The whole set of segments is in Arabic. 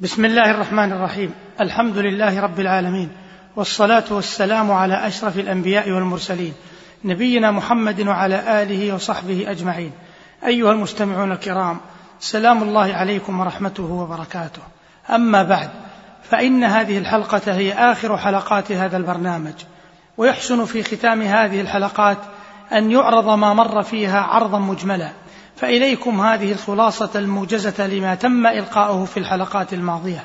بسم الله الرحمن الرحيم. الحمد لله رب العالمين. والصلاة والسلام على أشرف الأنبياء والمرسلين. نبينا محمد وعلى آله وصحبه أجمعين. أيها المستمعون الكرام سلام الله عليكم ورحمته وبركاته. أما بعد فإن هذه الحلقة هي آخر حلقات هذا البرنامج. ويحسن في ختام هذه الحلقات أن يعرض ما مر فيها عرضا مجملا. فإليكم هذه الخلاصة الموجزة لما تم إلقاؤه في الحلقات الماضية.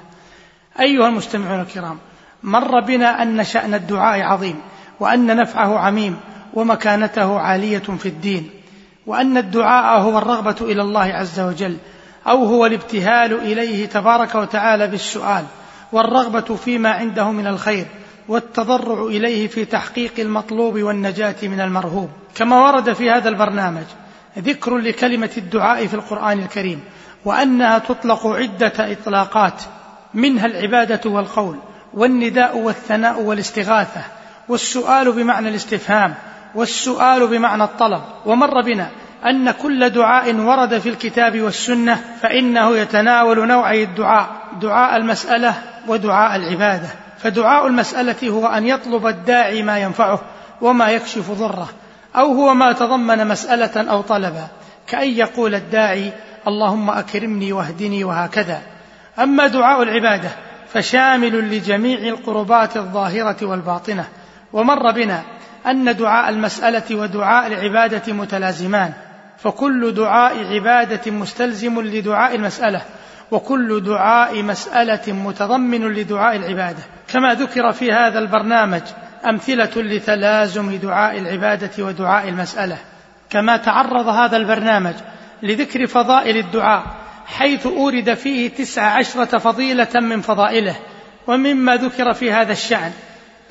أيها المستمعون الكرام، مر بنا أن شأن الدعاء عظيم، وأن نفعه عميم، ومكانته عالية في الدين، وأن الدعاء هو الرغبة إلى الله عز وجل، أو هو الابتهال إليه تبارك وتعالى بالسؤال، والرغبة فيما عنده من الخير، والتضرع إليه في تحقيق المطلوب والنجاة من المرهوب، كما ورد في هذا البرنامج ذكر لكلمة الدعاء في القرآن الكريم وأنها تطلق عدة إطلاقات منها العبادة والقول والنداء والثناء والاستغاثة والسؤال بمعنى الاستفهام والسؤال بمعنى الطلب ومر بنا أن كل دعاء ورد في الكتاب والسنة فإنه يتناول نوعي الدعاء دعاء المسألة ودعاء العبادة. فدعاء المسألة هو أن يطلب الداعي ما ينفعه وما يكشف ضره. أو هو ما تضمن مسألة أو طلبا كأن يقول الداعي اللهم أكرمني واهدني وهكذا. أما دعاء العبادة فشامل لجميع القربات الظاهرة والباطنة. ومر بنا أن دعاء المسألة ودعاء العبادة متلازمان. فكل دعاء عبادة مستلزم لدعاء المسألة وكل دعاء مسألة متضمن لدعاء العبادة. كما ذكر في هذا البرنامج أمثلة لتلازم دعاء العبادة ودعاء المسألة كما تعرض هذا البرنامج لذكر فضائل الدعاء حيث أورد فيه تسع عشرة فضيلة من فضائله ومما ذكر في هذا الشأن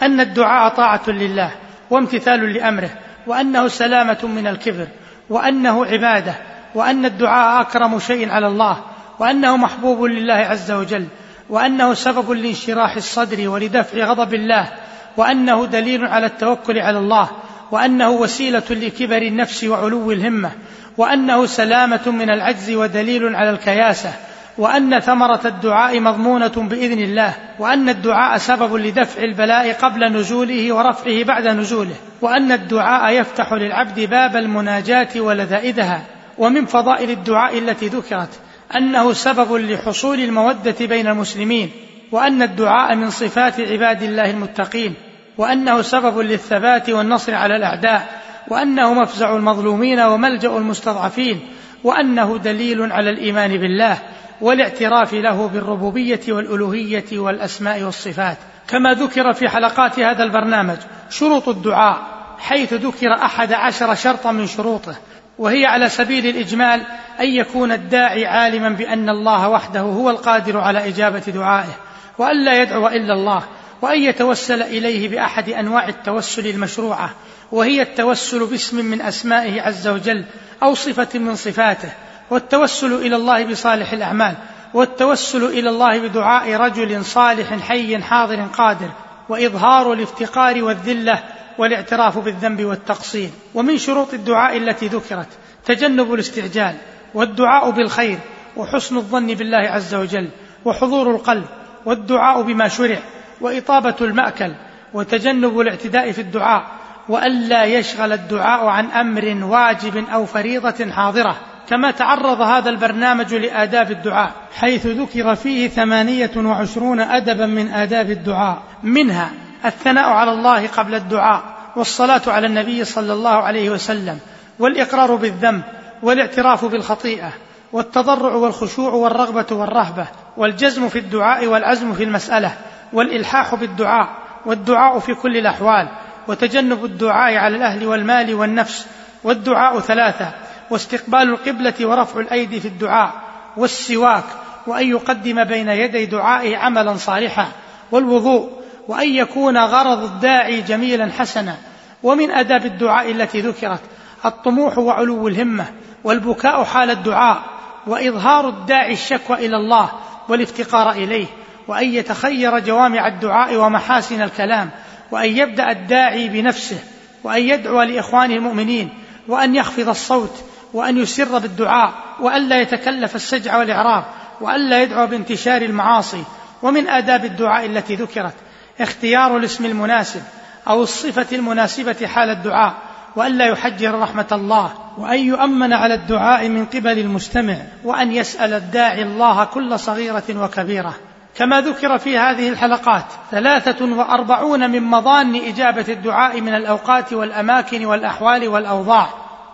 أن الدعاء طاعة لله وامتثال لأمره وأنه سلامة من الكبر وأنه عبادة وأن الدعاء أكرم شيء على الله وأنه محبوب لله عز وجل وأنه سبب لانشراح الصدر ولدفع غضب الله وأنه دليل على التوكل على الله وأنه وسيلة لكبر النفس وعلو الهمة وأنه سلامة من العجز ودليل على الكياسة وأن ثمرة الدعاء مضمونة بإذن الله وأن الدعاء سبب لدفع البلاء قبل نزوله ورفعه بعد نزوله وأن الدعاء يفتح للعبد باب المناجاة ولذائذها. ومن فضائل الدعاء التي ذكرت أنه سبب لحصول المودة بين المسلمين وأن الدعاء من صفات عباد الله المتقين وأنه سبب للثبات والنصر على الأعداء وأنه مفزع المظلومين وملجأ المستضعفين وأنه دليل على الإيمان بالله والاعتراف له بالربوبية والألوهية والأسماء والصفات. كما ذكر في حلقات هذا البرنامج شروط الدعاء حيث ذكر أحد عشر شرطا من شروطه وهي على سبيل الإجمال أن يكون الداعي عالما بأن الله وحده هو القادر على إجابة دعائه. وأن لا يدعو إلا الله وأن يتوسل إليه بأحد أنواع التوسل المشروعة وهي التوسل باسم من أسمائه عز وجل أو صفة من صفاته والتوسل إلى الله بصالح الأعمال والتوسل إلى الله بدعاء رجل صالح حي حاضر قادر وإظهار الافتقار والذلة والاعتراف بالذنب والتقصير. ومن شروط الدعاء التي ذكرت تجنب الاستعجال والدعاء بالخير وحسن الظن بالله عز وجل وحضور القلب والدعاء بما شرع وإطابة المأكل وتجنب الاعتداء في الدعاء وألا يشغل الدعاء عن أمر واجب أو فريضة حاضرة. كما تعرض هذا البرنامج لآداب الدعاء حيث ذكر فيه ثمانية وعشرون أدبا من آداب الدعاء. منها الثناء على الله قبل الدعاء والصلاة على النبي صلى الله عليه وسلم والإقرار بالذنب والاعتراف بالخطيئة والتضرع والخشوع والرغبة والرهبة والجزم في الدعاء والعزم في المسألة والإلحاح بالدعاء والدعاء في كل الأحوال وتجنب الدعاء على الأهل والمال والنفس والدعاء ثلاثة واستقبال القبلة ورفع الأيدي في الدعاء والسواك وأن يقدم بين يدي دعائه عملا صالحا والوضوء وأن يكون غرض الداعي جميلا حسنا ومن آداب الدعاء التي ذكرت الطموح وعلو الهمة والبكاء حال الدعاء وإظهار الداعي الشكوى إلى الله والافتقار إليه وأن يتخير جوامع الدعاء ومحاسن الكلام وأن يبدأ الداعي بنفسه وأن يدعو لإخوانه المؤمنين وأن يخفض الصوت وأن يسر بالدعاء وأن لا يتكلف السجع والإعراب وألا يدعو بانتشار المعاصي ومن آداب الدعاء التي ذكرت اختيار الاسم المناسب أو الصفة المناسبة حال الدعاء وألا يحجر رحمة الله وأن يؤمن على الدعاء من قبل المستمع وأن يسأل الداعي الله كل صغيرة وكبيرة. كما ذكر في هذه الحلقات ثلاثة وأربعون من مظان إجابة الدعاء من الأوقات والأماكن والأحوال والأوضاع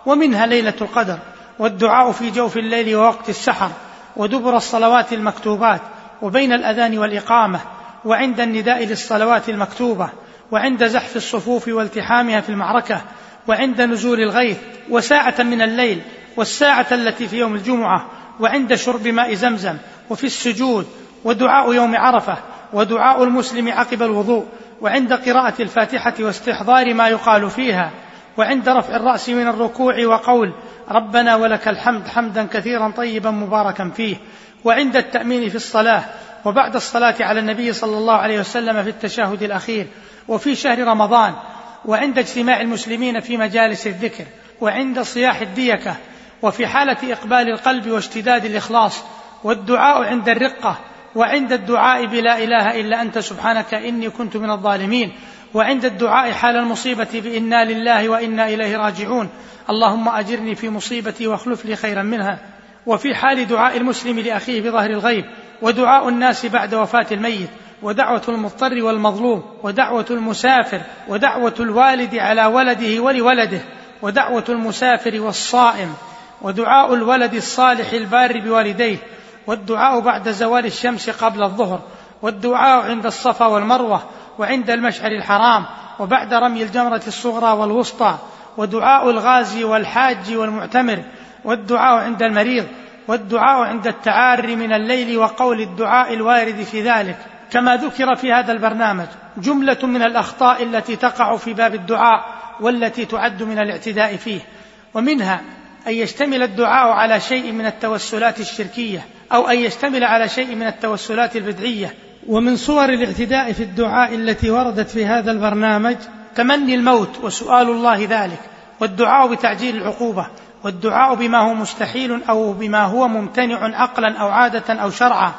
ومنها ليلة القدر والدعاء في جوف الليل ووقت السحر ودبر الصلوات المكتوبات وبين الأذان والإقامة وعند النداء للصلوات المكتوبة وعند زحف الصفوف والتحامها في المعركة وعند نزول الغيث وساعة من الليل والساعة التي في يوم الجمعة وعند شرب ماء زمزم وفي السجود ودعاء يوم عرفة ودعاء المسلم عقب الوضوء وعند قراءة الفاتحة واستحضار ما يقال فيها وعند رفع الرأس من الركوع وقول ربنا ولك الحمد حمدا كثيرا طيبا مباركا فيه وعند التأمين في الصلاة وبعد الصلاة على النبي صلى الله عليه وسلم في التشهد الأخير وفي شهر رمضان وعند اجتماع المسلمين في مجالس الذكر وعند صياح الديكة وفي حالة إقبال القلب واشتداد الإخلاص والدعاء عند الرقة وعند الدعاء بلا إله إلا أنت سبحانك إني كنت من الظالمين وعند الدعاء حال المصيبة بإنا لله وإنا إليه راجعون. اللهم أجرني في مصيبتي واخلف لي خيرا منها. وفي حال دعاء المسلم لأخيه بظهر الغيب ودعاء الناس بعد وفاة الميت ودعوة المضطر والمظلوم ودعوة المسافر ودعوة الوالد على ولده ولولده ودعوة المسافر والصائم ودعاء الولد الصالح البار بوالديه والدعاء بعد زوال الشمس قبل الظهر والدعاء عند الصفا والمروة وعند المشعر الحرام وبعد رمي الجمرة الصغرى والوسطى ودعاء الغازي والحاج والمعتمر والدعاء عند المريض والدعاء عند التعاري من الليل وقول الدعاء الوارد في ذلك. كما ذكر في هذا البرنامج جملة من الأخطاء التي تقع في باب الدعاء والتي تعد من الاعتداء فيه. ومنها أن يشتمل الدعاء على شيء من التوسلات الشركية أو أن يشتمل على شيء من التوسلات البدعية. ومن صور الاعتداء في الدعاء التي وردت في هذا البرنامج تمني الموت وسؤال الله ذلك والدعاء بتعجيل العقوبة والدعاء بما هو مستحيل أو بما هو ممتنع عقلا أو عادة أو شرعا.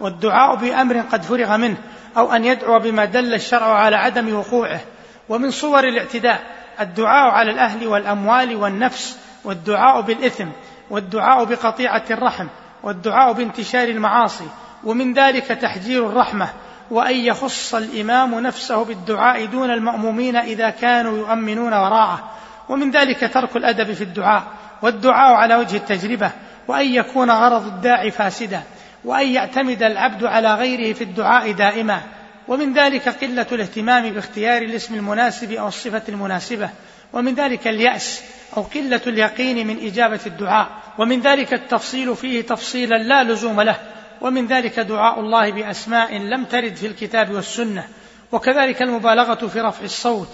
والدعاء بأمر قد فرغ منه أو أن يدعو بما دل الشرع على عدم وقوعه. ومن صور الاعتداء الدعاء على الأهل والأموال والنفس والدعاء بالإثم والدعاء بقطيعة الرحم والدعاء بانتشار المعاصي. ومن ذلك تحجير الرحمة وأن يخص الإمام نفسه بالدعاء دون المأمومين إذا كانوا يؤمنون وراءه. ومن ذلك ترك الأدب في الدعاء والدعاء على وجه التجربة وأن يكون غرض الداعي فاسدا. وأن يعتمد العبد على غيره في الدعاء دائما. ومن ذلك قلة الاهتمام باختيار الاسم المناسب أو الصفة المناسبة. ومن ذلك اليأس أو قلة اليقين من إجابة الدعاء. ومن ذلك التفصيل فيه تفصيلا لا لزوم له. ومن ذلك دعاء الله بأسماء لم ترد في الكتاب والسنة. وكذلك المبالغة في رفع الصوت.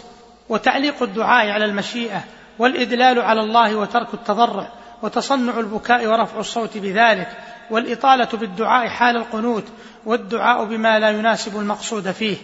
وتعليق الدعاء على المشيئة. والإدلال على الله وترك التضرع. وتصنع البكاء ورفع الصوت بذلك. والإطالة بالدعاء حال القنوت والدعاء بما لا يناسب المقصود فيه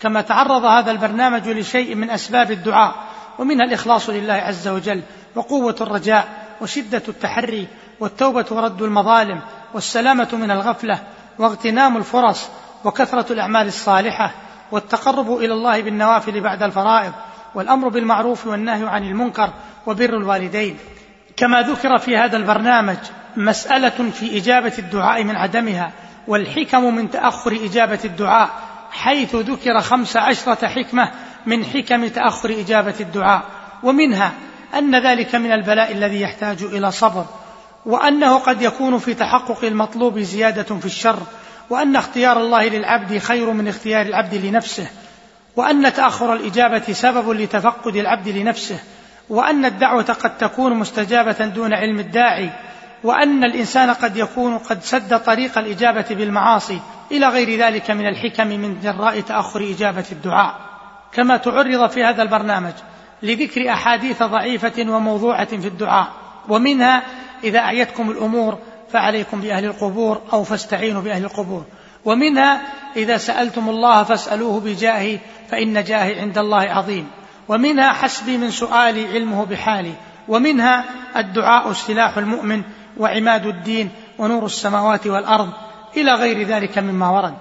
كما تعرض هذا البرنامج لشيء من أسباب الدعاء ومنها الإخلاص لله عز وجل وقوة الرجاء وشدة التحري والتوبة ورد المظالم والسلامة من الغفلة واغتنام الفرص وكثرة الأعمال الصالحة والتقرب إلى الله بالنوافل بعد الفرائض والأمر بالمعروف والنهي عن المنكر وبر الوالدين. كما ذكر في هذا البرنامج مسألة في إجابة الدعاء من عدمها والحكم من تأخر إجابة الدعاء حيث ذكر خمس عشرة حكمة من حكم تأخر إجابة الدعاء. ومنها أن ذلك من البلاء الذي يحتاج إلى صبر وأنه قد يكون في تحقق المطلوب زيادة في الشر وأن اختيار الله للعبد خير من اختيار العبد لنفسه وأن تأخر الإجابة سبب لتفقد العبد لنفسه وأن الدعوة قد تكون مستجابة دون علم الداعي وأن الإنسان قد يكون قد سد طريق الإجابة بالمعاصي إلى غير ذلك من الحكم من جراء تأخر إجابة الدعاء. كما تعرض في هذا البرنامج لذكر أحاديث ضعيفة وموضوعة في الدعاء ومنها إذا أعيتكم الأمور فعليكم بأهل القبور أو فاستعينوا بأهل القبور ومنها إذا سألتم الله فاسألوه بجاهي فإن جاهي عند الله عظيم. ومنها حسبي من سؤالي علمه بحالي ومنها الدعاء سلاح المؤمن وعماد الدين ونور السماوات والأرض إلى غير ذلك مما ورد.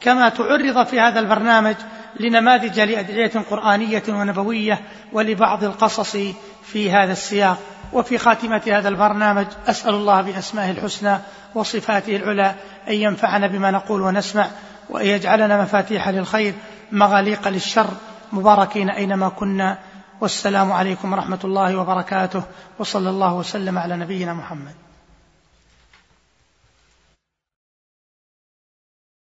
كما تعرض في هذا البرنامج لنماذج لأدعية قرآنية ونبوية ولبعض القصص في هذا السياق. وفي خاتمة هذا البرنامج أسأل الله بأسمائه الحسنى وصفاته العلى أن ينفعنا بما نقول ونسمع وأن يجعلنا مفاتيح للخير مغاليق للشر مباركين أينما كنا والسلام عليكم ورحمة الله وبركاته وصلى الله وسلم على نبينا محمد.